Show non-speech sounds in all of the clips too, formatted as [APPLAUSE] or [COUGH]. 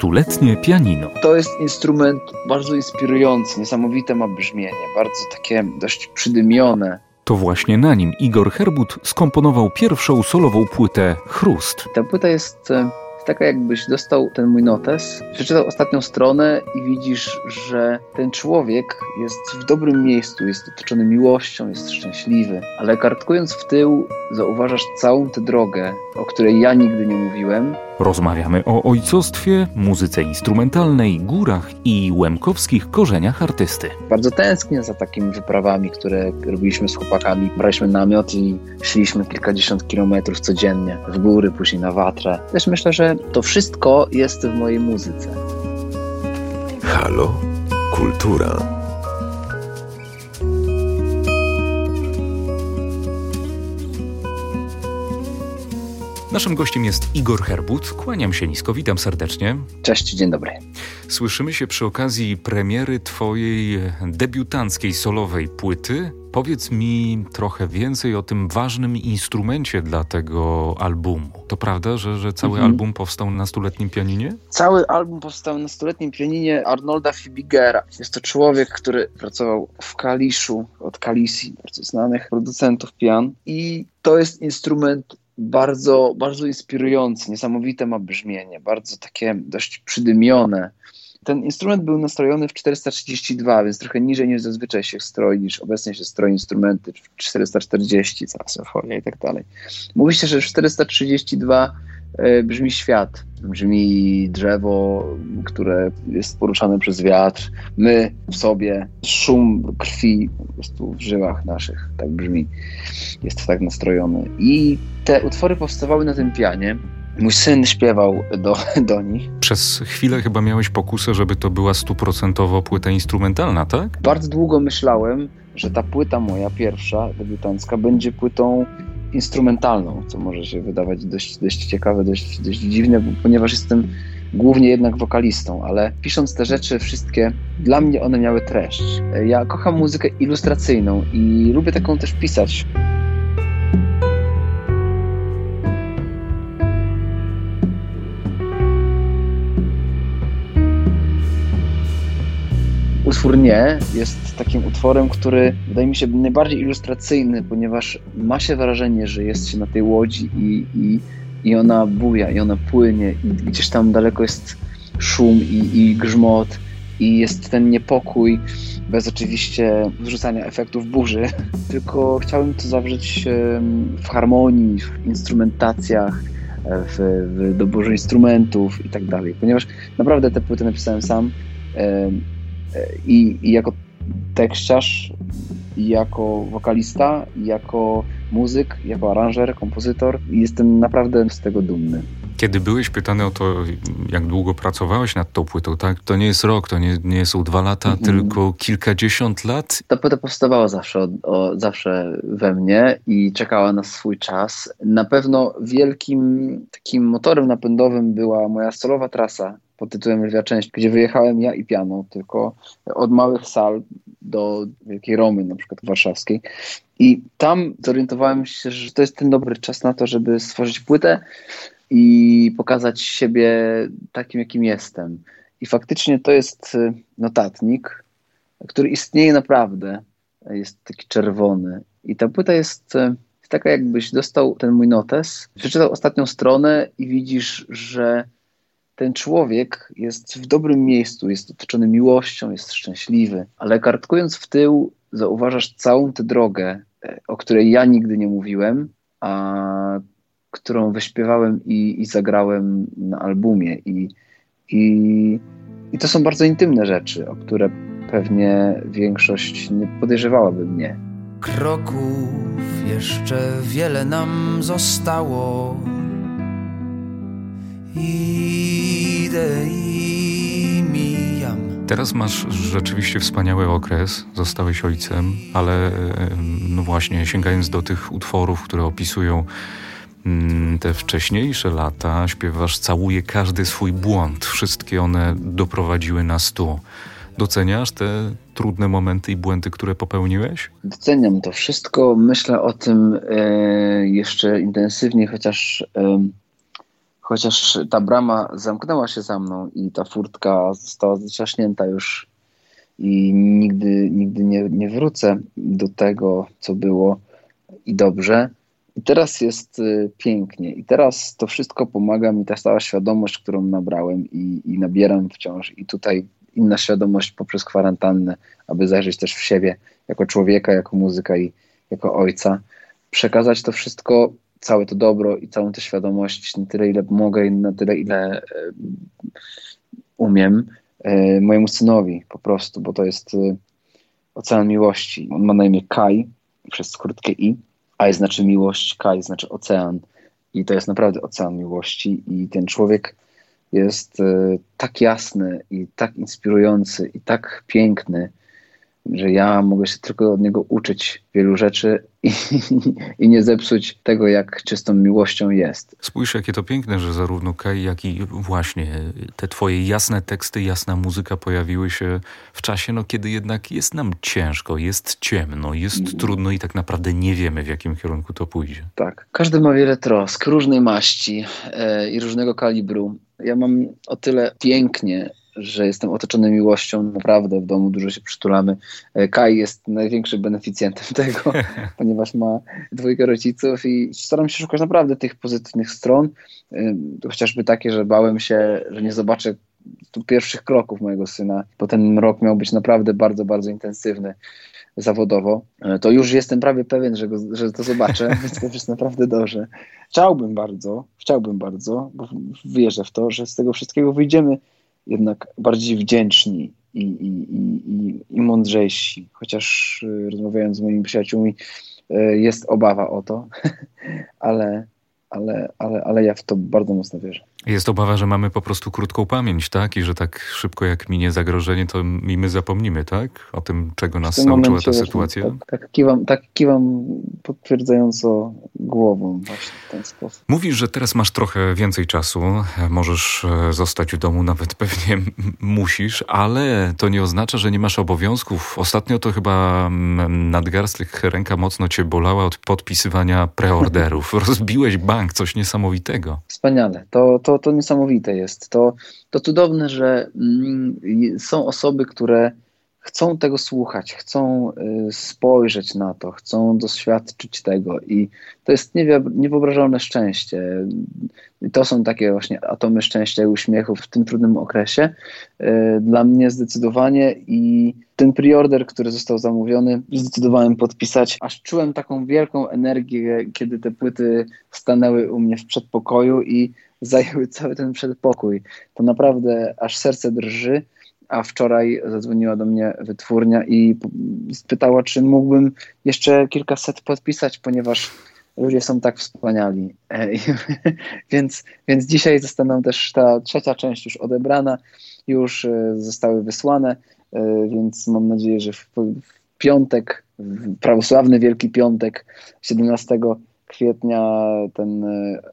Stuletnie pianino. To jest instrument bardzo inspirujący, niesamowite ma brzmienie, bardzo takie dość przydymione. To właśnie na nim Igor Herbut skomponował pierwszą solową płytę Chrust. Ta płyta jest e, taka jakbyś dostał ten mój notes, przeczytał ostatnią stronę i widzisz, że ten człowiek jest w dobrym miejscu, jest otoczony miłością, jest szczęśliwy, ale kartkując w tył zauważasz całą tę drogę, o której ja nigdy nie mówiłem. Rozmawiamy o ojcostwie, muzyce instrumentalnej, górach i łemkowskich korzeniach artysty. Bardzo tęsknię za takimi wyprawami, które robiliśmy z chłopakami. Braliśmy namiot i szliśmy kilkadziesiąt kilometrów codziennie w góry, później na Watrę. Też myślę, że to wszystko jest w mojej muzyce. Halo? Kultura. Naszym gościem jest Igor Herbut. Kłaniam się nisko, witam serdecznie. Cześć, dzień dobry. Słyszymy się przy okazji premiery Twojej debiutanckiej solowej płyty. Powiedz mi trochę więcej o tym ważnym instrumencie dla tego albumu. To prawda, że, że cały mhm. album powstał na stuletnim pianinie? Cały album powstał na stuletnim pianinie Arnolda Fibigera. Jest to człowiek, który pracował w Kaliszu od Kalisi, bardzo znanych producentów pian. I to jest instrument bardzo, bardzo inspirujący, niesamowite ma brzmienie, bardzo takie dość przydymione. Ten instrument był nastrojony w 432, więc trochę niżej niż zazwyczaj się stroi, niż obecnie się stroi instrumenty w 440, cała i tak dalej. Mówi się, że w 432 e, brzmi świat, brzmi drzewo, które jest poruszane przez wiatr, my w sobie, szum krwi po prostu w żyłach naszych, tak brzmi, jest tak nastrojony. I te utwory powstawały na tym pianie. Mój syn śpiewał do, [LAUGHS] do nich. Przez chwilę chyba miałeś pokusę, żeby to była stuprocentowo płyta instrumentalna, tak? Bardzo długo myślałem, że ta płyta moja pierwsza, debiutancka, będzie płytą instrumentalną, co może się wydawać dość, dość ciekawe, dość, dość dziwne, ponieważ jestem głównie jednak wokalistą, ale pisząc te rzeczy wszystkie, dla mnie one miały treść. Ja kocham muzykę ilustracyjną i lubię taką też pisać. Utwór jest takim utworem, który wydaje mi się najbardziej ilustracyjny, ponieważ ma się wrażenie, że jest się na tej łodzi i, i, i ona buja, i ona płynie, i gdzieś tam daleko jest szum i, i grzmot, i jest ten niepokój, bez oczywiście wrzucania efektów burzy, [LAUGHS] tylko chciałem to zawrzeć w harmonii, w instrumentacjach, w, w doborze instrumentów i tak dalej, ponieważ naprawdę te płyty napisałem sam i, i jako tekściarz, i jako wokalista, i jako muzyk, jako aranżer, kompozytor. I jestem naprawdę z tego dumny. Kiedy byłeś pytany o to, jak długo pracowałeś nad tą płytą, tak? To nie jest rok, to nie, nie są dwa lata, mm -hmm. tylko kilkadziesiąt lat? Ta płyta powstawała zawsze, o, zawsze we mnie i czekała na swój czas. Na pewno wielkim takim motorem napędowym była moja solowa trasa pod tytułem Lwia Część, gdzie wyjechałem ja i piano, tylko od małych sal do Wielkiej Romy, na przykład warszawskiej. I tam zorientowałem się, że to jest ten dobry czas na to, żeby stworzyć płytę i pokazać siebie takim, jakim jestem. I faktycznie to jest y, notatnik, który istnieje naprawdę. Jest taki czerwony. I ta płyta jest y, taka, jakbyś dostał ten mój notes, przeczytał ostatnią stronę i widzisz, że ten człowiek jest w dobrym miejscu, jest otoczony miłością, jest szczęśliwy, ale kartkując w tył, zauważasz całą tę drogę, e, o której ja nigdy nie mówiłem, a którą wyśpiewałem i, i zagrałem na albumie. I, i, I to są bardzo intymne rzeczy, o które pewnie większość nie podejrzewałaby mnie. Kroków jeszcze wiele nam zostało Teraz masz rzeczywiście wspaniały okres, zostałeś ojcem, ale no właśnie, sięgając do tych utworów, które opisują mm, te wcześniejsze lata, śpiewasz Całuję każdy swój błąd. Wszystkie one doprowadziły nas tu. Doceniasz te trudne momenty i błędy, które popełniłeś? Doceniam to wszystko. Myślę o tym e, jeszcze intensywnie, chociaż e, chociaż ta brama zamknęła się za mną i ta furtka została zatrzaśnięta już i nigdy, nigdy nie, nie wrócę do tego, co było i dobrze. I teraz jest y, pięknie. I teraz to wszystko pomaga mi ta stała świadomość, którą nabrałem i, i nabieram wciąż. I tutaj inna świadomość poprzez kwarantannę, aby zajrzeć też w siebie jako człowieka, jako muzyka i jako ojca. Przekazać to wszystko, całe to dobro i całą tę świadomość na tyle, ile mogę i na tyle, ile umiem E, mojemu synowi po prostu, bo to jest e, ocean miłości. On ma na imię Kai przez skrótkę I. I znaczy miłość, Kai znaczy ocean. I to jest naprawdę ocean miłości. I ten człowiek jest e, tak jasny i tak inspirujący i tak piękny, że ja mogę się tylko od niego uczyć wielu rzeczy i, i, nie zepsuć tego, jak czystą miłością jest. Spójrz, jakie to piękne, że zarówno Kai, jak i właśnie te twoje jasne teksty, jasna muzyka pojawiły się w czasie, no, kiedy jednak jest nam ciężko, jest ciemno, jest mm. trudno i tak naprawdę nie wiemy, w jakim kierunku to pójdzie. Tak. Każdy ma wiele trosk, różnej maści e, i różnego kalibru. Ja mam o tyle pięknie że jestem otoczony miłością, naprawdę w domu dużo się przytulamy. E, Kai jest największym beneficjentem [LAUGHS] tego, [LAUGHS] ponieważ ma dwójkę rodziców i staram się szukać naprawdę tych pozytywnych stron, e, chociażby takie, że bałem się, że nie zobaczę tu pierwszych kroków mojego syna, bo ten rok miał być naprawdę bardzo, bardzo intensywny zawodowo, e, to już jestem prawie pewien, że, go, że to zobaczę, [LAUGHS] więc to jest naprawdę dobrze. Chciałbym bardzo, chciałbym bardzo, bo wierzę w to, że z tego wszystkiego wyjdziemy jednak bardziej wdzięczni i, i, i, i mądrzejsi. Chociaż y, rozmawiając z moimi przyjaciółmi, y, jest obawa o to, [LAUGHS] ale, ale, ale, ale ja w to bardzo mocno wierzę. Jest obawa, że mamy po prostu krótką pamięć, tak? I że tak szybko jak minie zagrożenie, to i my zapomnimy, tak? O tym, czego nas nauczyła ta sytuacja. Tak, tak, kiwam, tak kiwam potwierdzająco głową właśnie w ten sposób. Mówisz, że teraz masz trochę więcej czasu, możesz e, zostać w domu, nawet [LAUGHS] pewnie musisz, ale to nie oznacza, że nie masz obowiązków. Ostatnio to chyba nadgarstek ręka mocno cię bolała od podpisywania preorderów. [LAUGHS] Rozbiłeś bank, coś niesamowitego. Wspaniale. To, to to, to niesamowite jest. To, to cudowne, że mm, są osoby, które chcą tego słuchać, chcą y, spojrzeć na to, chcą doświadczyć tego i to jest niewyobrażalne szczęście. I to są takie właśnie atomy szczęścia i uśmiechu w tym trudnym okresie. Y, dla mnie zdecydowanie i ten preorder, który został zamówiony, zdecydowałem podpisać, aż czułem taką wielką energię, kiedy te płyty stanęły u mnie w przedpokoju i zajęły cały ten przedpokój. To naprawdę aż serce drży a wczoraj zadzwoniła do mnie wytwórnia i spytała, czy mógłbym jeszcze kilkaset podpisać, ponieważ ludzie są tak wspaniali. E, [LAUGHS] więc, więc dzisiaj zostaną też ta trzecia część już odebrana, już e, zostały wysłane, e, więc mam nadzieję, że w, w piątek, w prawosławny Wielki Piątek 17 kwietnia ten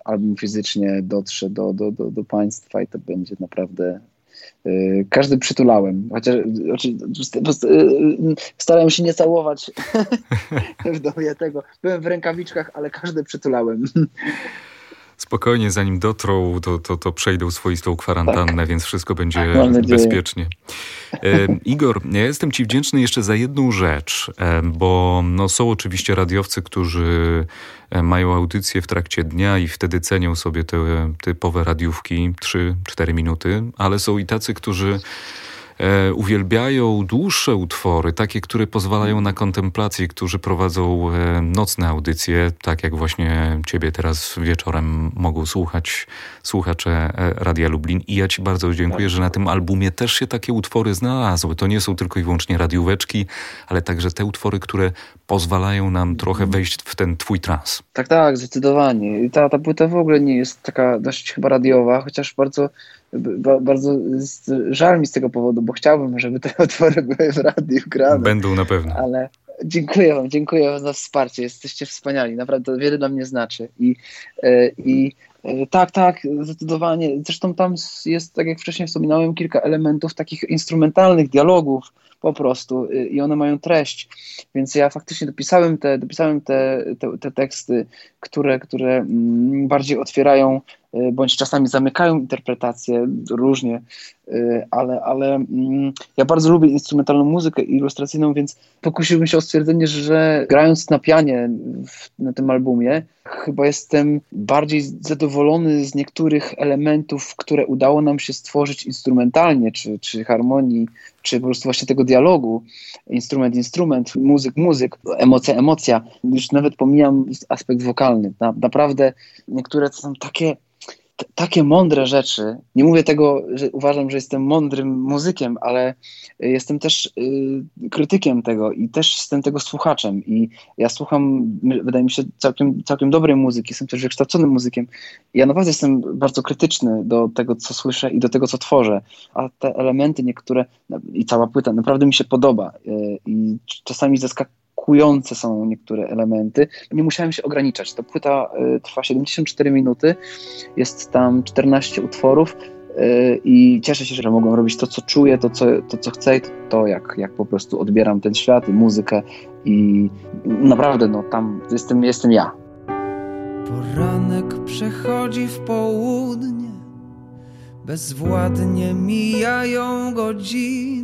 album fizycznie dotrze do, do, do, do Państwa i to będzie naprawdę Y, każdy przytulałem, chociaż y, y, starałem się nie całować [LAUGHS] w domu tego. Byłem w rękawiczkach, ale każdy przytulałem. Spokojnie, zanim dotrą, to, to, to przejdą swoistą kwarantannę, tak. więc wszystko będzie tak, bezpiecznie. E, Igor, ja jestem Ci wdzięczny jeszcze za jedną rzecz, e, bo no, są oczywiście radiowcy, którzy e, mają audycję w trakcie dnia i wtedy cenią sobie te typowe radiówki 3-4 minuty, ale są i tacy, którzy e, uwielbiają dłuższe utwory, takie, które pozwalają na kontemplację, którzy prowadzą e, nocne audycje, tak jak właśnie ciebie teraz wieczorem mogą słuchać słuchacze e, Radia Lublin. I ja ci bardzo dziękuję, że na tym albumie też się takie utwory znalazły. To nie są tylko i wyłącznie radióweczki, ale także te utwory, które pozwalają nam trochę wejść w ten twój trans. Tak, tak, zdecydowanie. Ta, ta płyta w ogóle nie jest taka dość chyba radiowa, chociaż bardzo bardzo żal mi z tego powodu, bo chciałbym, żeby te [LAUGHS] utwory były w radiu grane. Będą na pewno. Ale dziękuję wam, dziękuję wam za wsparcie. Jesteście wspaniali, naprawdę to wiele dla mnie znaczy. I, e, i e, tak, tak, zdecydowanie. Zresztą tam jest, tak jak wcześniej wspominałem, kilka elementów takich instrumentalnych, dialogów, po prostu y, i one mają treść. Więc ja faktycznie dopisałem te, dopisałem te, te, te teksty, które, które mm, bardziej otwierają y, bądź czasami zamykają interpretację różnie, y, ale, ale mm, ja bardzo lubię instrumentalną muzykę ilustracyjną, więc pokusiłbym się o stwierdzenie, że grając na pianie w, na tym albumie, chyba jestem bardziej zadowolony z niektórych elementów, które udało nam się stworzyć instrumentalnie, czy, czy harmonii, czy po prostu właśnie tego dialogu, instrument, instrument, muzyk, muzyk, emocja, emocja. Już nawet pomijam aspekt wokalny. Na, naprawdę niektóre to są takie takie mądre rzeczy. Nie mówię tego, że uważam, że jestem mądrym muzykiem, ale jestem też y, krytykiem tego i też jestem tego słuchaczem. I ja słucham, wydaje mi się, całkiem, całkiem dobrej muzyki, jestem też wykształconym muzykiem. Ja naprawdę jestem bardzo krytyczny do tego, co słyszę i do tego, co tworzę. A te elementy niektóre i cała płyta naprawdę mi się podoba. Y, I czasami zaskakuje szokujące są niektóre elementy. Nie musiałem się ograniczać. Ta płyta y, trwa 74 minuty, jest tam 14 utworów y, i cieszę się, że mogą robić to, co czuję, to, co, to, co chcę, to jak, jak po prostu odbieram ten świat i muzykę i naprawdę, no tam jestem, jestem ja. Poranek przechodzi w południe, bezwładnie mijają godziny.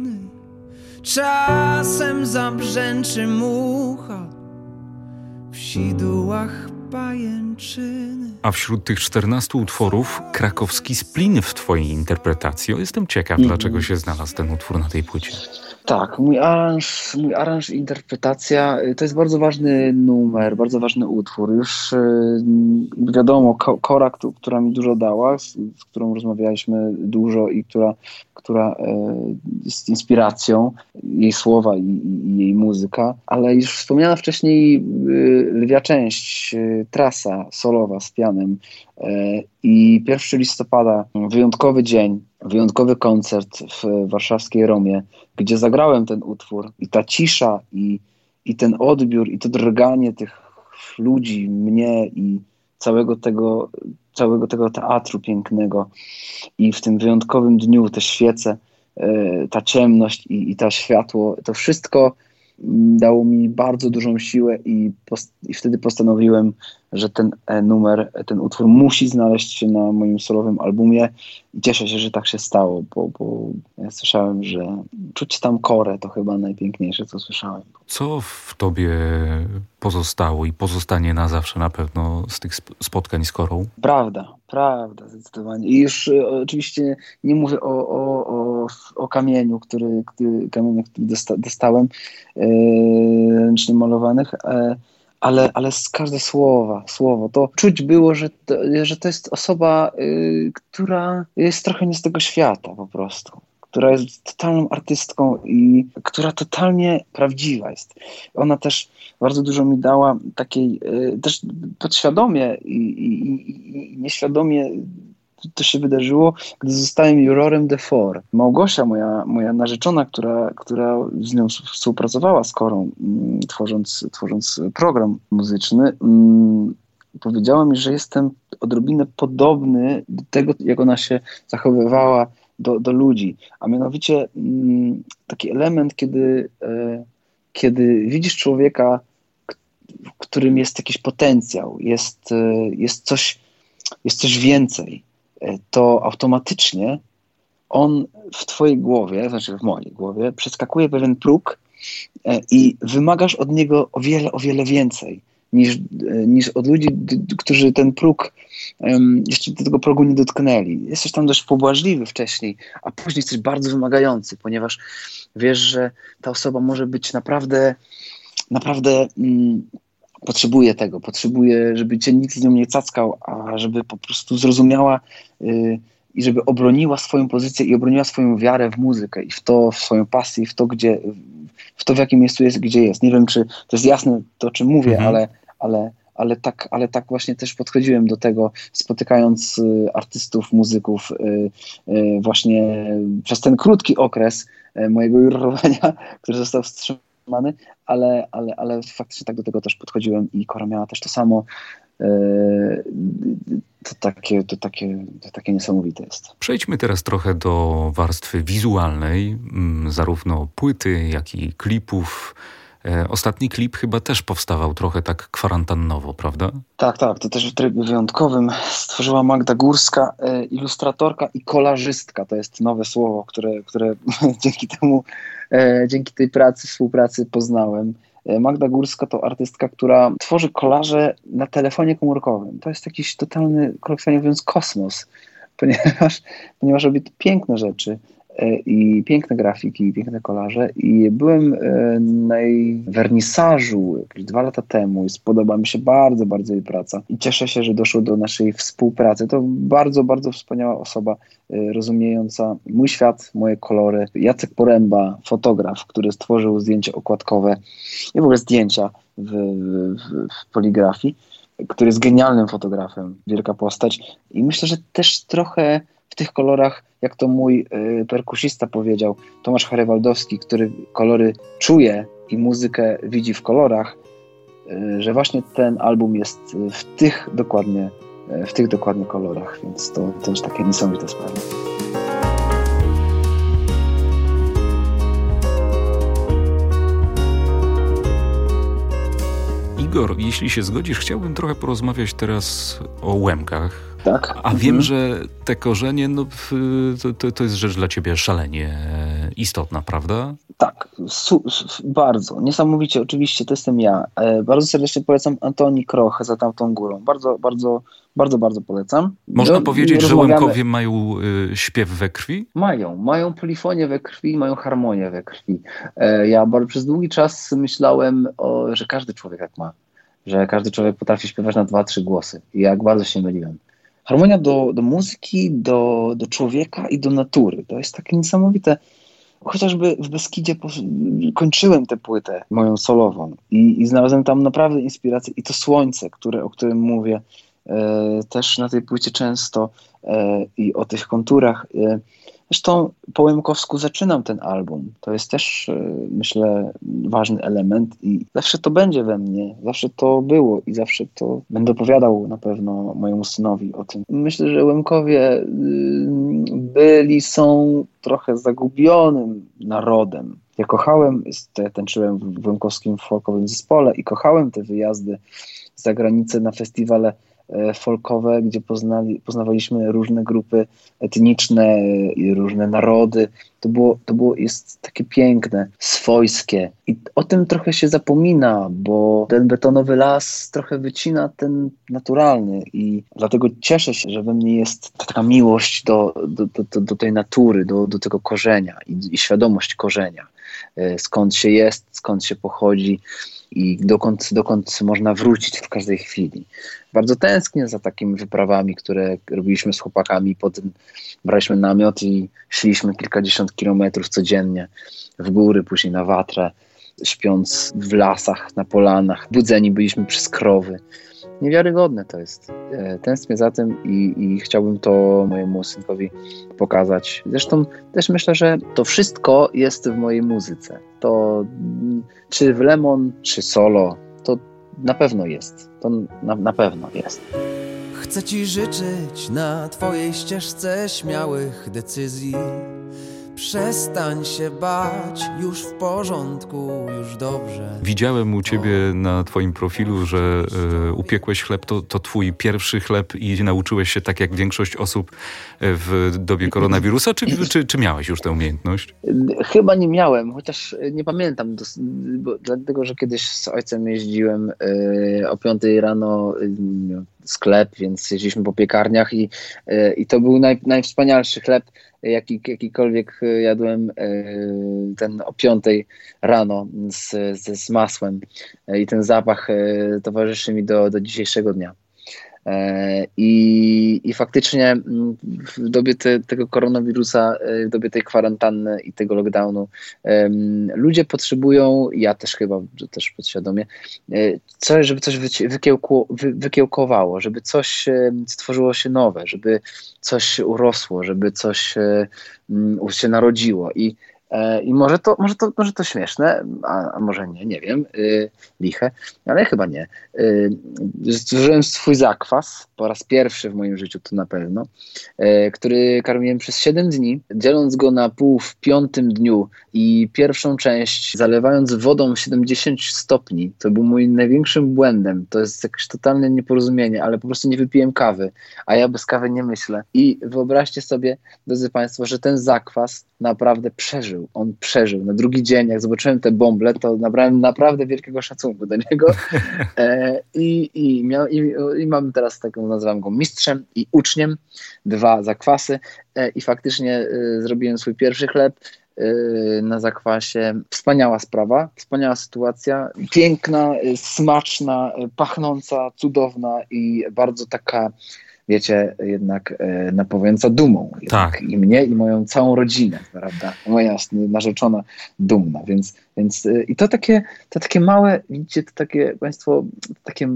Czasem zabrzęczy mucha w sidłach pajęczyny. A wśród tych 14 utworów krakowski splin w twojej interpretacji. O, jestem ciekaw, mm. dlaczego się znalazł ten utwór na tej płycie. Tak, mój aranż, mój aranż interpretacja y, to jest bardzo ważny numer, bardzo ważny utwór. Już yy, wiadomo, Kora, która mi dużo dała, z, z którą rozmawialiśmy dużo i która, która yy, jest inspiracją, jej słowa i, i, jej muzyka, ale już wspomniana wcześniej yy, lwia część, y, trasa solowa z pianem y, i 1 listopada, wyjątkowy dzień, wyjątkowy koncert w warszawskiej Romie, gdzie zagrałem ten utwór i ta cisza i, i ten odbiór i to drganie tych ludzi, mnie i całego tego, całego tego teatru pięknego. I w tym wyjątkowym dniu te świece, e, ta ciemność i, i ta światło, to wszystko dało mi bardzo dużą siłę i, i wtedy postanowiłem, że ten e, numer, ten utwór musi znaleźć się na moim solowym albumie i cieszę się, że tak się stało, bo, bo ja słyszałem, że czuć tam korę to chyba najpiękniejsze, co słyszałem. Co w tobie pozostało i pozostanie na zawsze na pewno z tych spotkań z korą? Prawda, prawda, zdecydowanie. I już y, oczywiście nie mówię o, o, o, o kamieniu, który, który, kamieniu, który dosta, dostałem, yy, ręcznie malowanych, yy, ale, ale z każde słowa, słowo, to czuć było, że to, że to jest osoba, yy, która jest trochę nie z tego świata po prostu która jest totalną artystką i która totalnie prawdziwa jest. Ona też bardzo dużo mi dała takiej, y, też podświadomie i, i, i nieświadomie to się wydarzyło, gdy zostałem jurorem de For. Małgosia, moja, moja narzeczona, która, która z nią współpracowała z Korą, mm, tworząc, tworząc program muzyczny, mm, powiedziała mi, że jestem odrobinę podobny do tego, jak ona się zachowywała do, do ludzi. A mianowicie mm, taki element, kiedy, e, kiedy widzisz człowieka, w którym jest jakiś potencjał, jest, e, jest, coś, jest coś więcej, to automatycznie on w twojej głowie, znaczy w mojej głowie, przeskakuje pewien próg i wymagasz od niego o wiele, o wiele więcej niż, niż od ludzi, którzy ten próg jeszcze do tego progu nie dotknęli. Jesteś tam dość pobłażliwy wcześniej, a później jesteś bardzo wymagający, ponieważ wiesz, że ta osoba może być naprawdę, naprawdę mm, potrzebuje tego, potrzebuje, żeby cię nikt z nią nie cackał, a żeby po prostu zrozumiała y, i żeby obroniła swoją pozycję i obroniła swoją wiarę w muzykę i w to, w swoją pasję, w to, gdzie, w to, w jakim miejscu jest, gdzie jest. Nie wiem, czy to jest jasne to, o czym mówię, mhm. ale, ale ale tak, ale tak właśnie też podchodziłem do tego, spotykając y, artystów, muzyków y, y, właśnie przez ten krótki okres mojego jurorowania, [LAUGHS] który został wstrzymany, ale, ale, ale faktycznie tak do tego też podchodziłem i Kora miała też to samo to takie, to, takie, to takie niesamowite jest. Przejdźmy teraz trochę do warstwy wizualnej, mm, zarówno płyty, jak i klipów. E, ostatni klip chyba też powstawał trochę tak kwarantannowo, prawda? Tak, tak. To też w trybie wyjątkowym stworzyła Magda Górska, e, ilustratorka i kolarzystka. To jest nowe słowo, które, które [LAUGHS] dzięki temu, e, dzięki tej pracy, współpracy poznałem. Magda Górska to artystka, która tworzy kolaże na telefonie komórkowym. To jest jakiś totalny, kolokwialnie mówiąc, kosmos, ponieważ, ponieważ robi piękne rzeczy. E, i piękne grafiki, piękne kolaże. I byłem e, na jej wernisażu jakieś dwa lata temu i spodoba mi się bardzo, bardzo jej praca. I cieszę się, że doszło do naszej współpracy. To bardzo, bardzo wspaniała osoba, e, rozumiejąca mój świat, moje kolory. Jacek Poręba, fotograf, który stworzył zdjęcia okładkowe i w ogóle zdjęcia w, w, w poligrafii który jest genialnym fotografem, wielka postać. I myślę, że też trochę w tych kolorach, jak to mój y, perkusista powiedział, Tomasz Harewaldowski, który kolory czuje i muzykę widzi w kolorach, y, że właśnie ten album jest w tych dokładnie, y, w tych dokładnie kolorach, więc to też takie niesamowite sprawy. Igor, jeśli się zgodzisz, chciałbym trochę porozmawiać teraz o Łemkach, tak. A wiem, mhm. że te korzenie, no, to, to jest rzecz dla ciebie szalenie istotna, prawda? Tak, su, bardzo. Niesamowicie, oczywiście, to jestem ja. E, bardzo serdecznie polecam Antoni Kroch za tamtą górą. Bardzo, bardzo, bardzo, bardzo polecam. Można no, powiedzieć, że Łemkowie mają y, śpiew we krwi? Mają. Mają polifonię we krwi, mają harmonię we krwi. E, ja bardzo przez długi czas myślałem, o, że każdy człowiek tak ma. Że każdy człowiek potrafi śpiewać na dwa, trzy głosy. I jak bardzo się myliłem. Harmonia do, do muzyki, do, do człowieka i do natury. To jest takie niesamowite. Chociażby w Beskidzie kończyłem tę płytę moją solową i, i znalazłem tam naprawdę inspirację i to słońce, które, o którym mówię e, też na tej płycie często e, i o tych konturach. E, Zresztą po Łemkowsku zaczynam ten album. To jest też, e, myślę, ważny element i zawsze to będzie we mnie, zawsze to było i zawsze to będę opowiadał na pewno mojemu synowi o tym. Myślę, że Łemkowie y, byli, są trochę zagubionym narodem. Ja kochałem, ja tańczyłem w Łemkowskim folkowym zespole i kochałem te wyjazdy za granicę na festiwale folkowe, gdzie poznali, poznawaliśmy różne grupy etniczne i różne narody. To było, to było jest takie piękne, swojskie. I o tym trochę się zapomina, bo ten betonowy las trochę wycina ten naturalny i dlatego cieszę się, że we mnie jest taka miłość do, do, do, do tej natury, do, do tego korzenia i, i świadomość korzenia. E, skąd się jest, skąd się pochodzi i dokąd, dokąd można wrócić w każdej chwili. Bardzo tęsknię za takimi wyprawami, które robiliśmy z chłopakami. Potem braliśmy namiot i szliśmy kilkadziesiąt kilometrów codziennie w góry, później na watrę, śpiąc w lasach, na polanach. Budzeni byliśmy przez krowy niewiarygodne to jest. E, tęsknię za tym i, i chciałbym to mojemu synkowi pokazać. Zresztą też myślę, że to wszystko jest w mojej muzyce. To czy w Lemon, czy solo, to na pewno jest. To na, na pewno jest. Chcę ci życzyć na twojej ścieżce śmiałych decyzji Przestań się bać, już w porządku, już dobrze. Widziałem u ciebie na twoim profilu, że y, upiekłeś chleb, to, to twój pierwszy chleb i nauczyłeś się tak jak większość osób e, w dobie koronawirusa, czy, czy, czy miałeś już tę umiejętność? Chyba nie miałem, chociaż nie pamiętam, bo, dlatego że kiedyś z ojcem jeździłem y, o 5 rano y, sklep, więc jeździliśmy po piekarniach i, i to był naj, najwspanialszy chleb, jaki, jakikolwiek e, jadłem e, ten o piątej rano z, z, z masłem e, i ten zapach towarzyszy mi do, do dzisiejszego dnia. E, I, I faktycznie mm, w dobie te, tego koronawirusa, e, w dobie tej kwarantanny i tego lockdownu, ludzie potrzebują, ja też chyba, też podświadomie, e, coś, żeby coś wykiełku, wy, wykiełkowało, żeby coś stworzyło się nowe, żeby coś urosło, żeby coś mm, się narodziło. I I może to, może to, może to śmieszne, a, a może nie, nie wiem, yy, liche, ale chyba nie. Yy, stworzyłem swój zakwas, po raz pierwszy w moim życiu to na pewno, yy, który karmiłem przez 7 dni, dzieląc go na pół w piątym dniu i pierwszą część zalewając wodą 70 stopni. To był mój największym błędem. To jest jakieś totalne nieporozumienie, ale po prostu nie wypiłem kawy, a ja bez kawy nie myślę. I wyobraźcie sobie, drodzy Państwo, że ten zakwas naprawdę przeżył. On przeżył. Na drugi dzień, jak zobaczyłem te bąble, to nabrałem naprawdę wielkiego szacunku do niego. [LAUGHS] E, i, i, miał, i, I mam teraz taką, nazywam go mistrzem i uczniem. Dwa zakwasy. E, I faktycznie e, zrobiłem swój pierwszy chleb e, na zakwasie. Wspaniała sprawa, wspaniała sytuacja, piękna, e, smaczna, e, pachnąca, cudowna i bardzo taka wiecie, jednak e, dumą. Tak. I mnie, i moją całą rodzinę, prawda? Moja narzeczona dumna, więc, więc e, i to takie, to takie małe, widzicie, to takie państwo, takie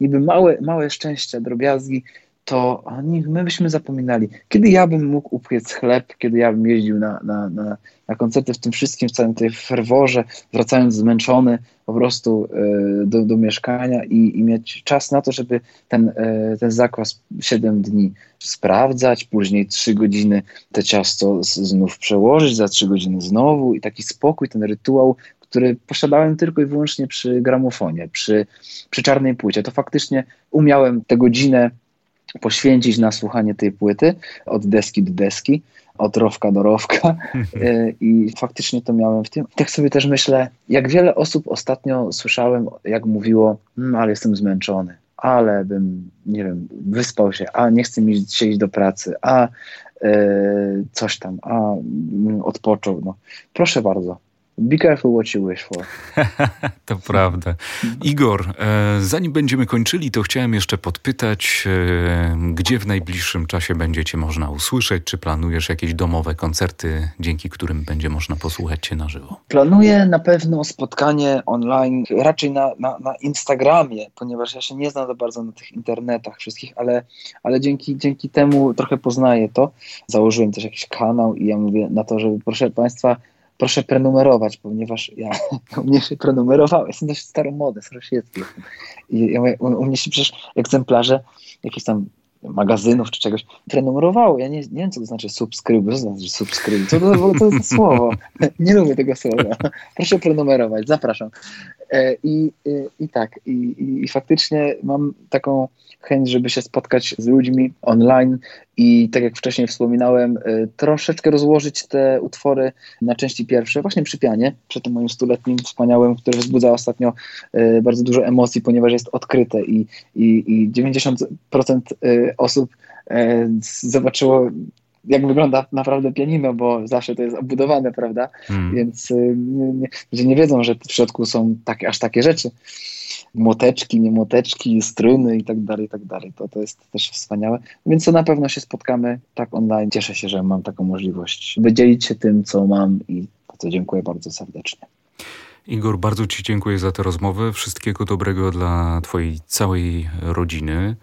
niby małe, małe szczęścia, drobiazgi, to oni, my byśmy zapominali. Kiedy ja bym mógł upiec chleb, kiedy ja bym jeździł na, na, na, na koncerty w tym wszystkim, w całym tej ferworze, wracając zmęczony po prostu e, do, do mieszkania i, i mieć czas na to, żeby ten, e, ten zakwas 7 dni sprawdzać, później 3 godziny te ciasto znów przełożyć, za 3 godziny znowu i taki spokój, ten rytuał, który posiadałem tylko i wyłącznie przy gramofonie, przy, przy czarnej płycie. To faktycznie umiałem tę godzinę poświęcić na słuchanie tej płyty od deski do deski, od rowka do rowka e, i faktycznie to miałem w tym. Tak sobie też myślę, jak wiele osób ostatnio słyszałem, jak mówiło, mmm, ale jestem zmęczony, ale bym, nie wiem, wyspał się, a nie chcę mi się iść do pracy, a e, coś tam, a mm, odpoczął. No. Proszę bardzo, Be careful what you wish for. [LAUGHS] to prawda. Igor, e, zanim będziemy kończyli, to chciałem jeszcze podpytać, e, gdzie w najbliższym czasie będziecie można usłyszeć? Czy planujesz jakieś domowe koncerty, dzięki którym będzie można posłuchać Cię na żywo? Planuję na pewno spotkanie online, raczej na, na, na Instagramie, ponieważ ja się nie znam za bardzo na tych internetach wszystkich, ale, ale dzięki, dzięki temu trochę poznaję to. Założyłem też jakiś kanał i ja mówię na to, żeby proszę Państwa, proszę prenumerować, ponieważ ja [LAUGHS] u mnie się prenumerowałem, jestem dość staromodny, staroświecki. I ja mówię, u, mnie się przecież egzemplarze jakieś tam magazynów czy czegoś prenumerowało. Ja nie, nie wiem, co to znaczy subskrybuj, co to znaczy subskrybuj, co to, to jest [LAUGHS] słowo. Nie lubię tego słowa. Proszę prenumerować, zapraszam. E, I, i, i tak, i, i faktycznie mam taką chęć, żeby się spotkać z ludźmi online i tak jak wcześniej wspominałem, y, troszeczkę rozłożyć te utwory na części pierwsze, właśnie przy pianie, przy tym moim stuletnim wspaniałym, który wzbudza ostatnio y, bardzo dużo emocji, ponieważ jest odkryte i, i, i 90% y, osób zobaczyło jak wygląda naprawdę pianino, bo zawsze to jest obudowane, prawda? Hmm. Więc nie, nie wiedzą, że w środku są takie, aż takie rzeczy młoteczki, nie młoteczki, struny i tak dalej, i tak dalej. To, to jest też wspaniałe. Więc to na pewno się spotkamy tak online. Cieszę się, że mam taką możliwość wydzielić się tym, co mam i to dziękuję bardzo serdecznie. Igor, bardzo Ci dziękuję za tę rozmowę. Wszystkiego dobrego dla Twojej całej rodziny.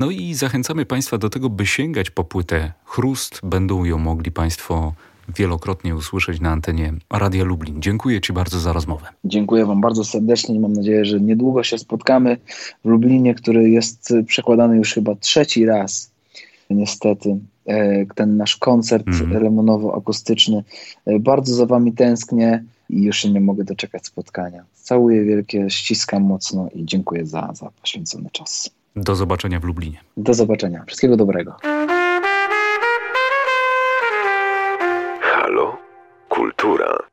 No i zachęcamy Państwa do tego, by sięgać po płytę Chrust. Będą ją mogli Państwo wielokrotnie usłyszeć na antenie Radia Lublin. Dziękuję Ci bardzo za rozmowę. Dziękuję Wam bardzo serdecznie i mam nadzieję, że niedługo się spotkamy w Lublinie, który jest przekładany już chyba trzeci raz. Niestety e, ten nasz koncert mm. lemonowo-akustyczny. E, bardzo za Wami tęsknię i już się nie mogę doczekać spotkania. Całuję wielkie, ściskam mocno i dziękuję za, za poświęcony czas. Do zobaczenia w Lublinie. Do zobaczenia. Wszystkiego dobrego. Kultura.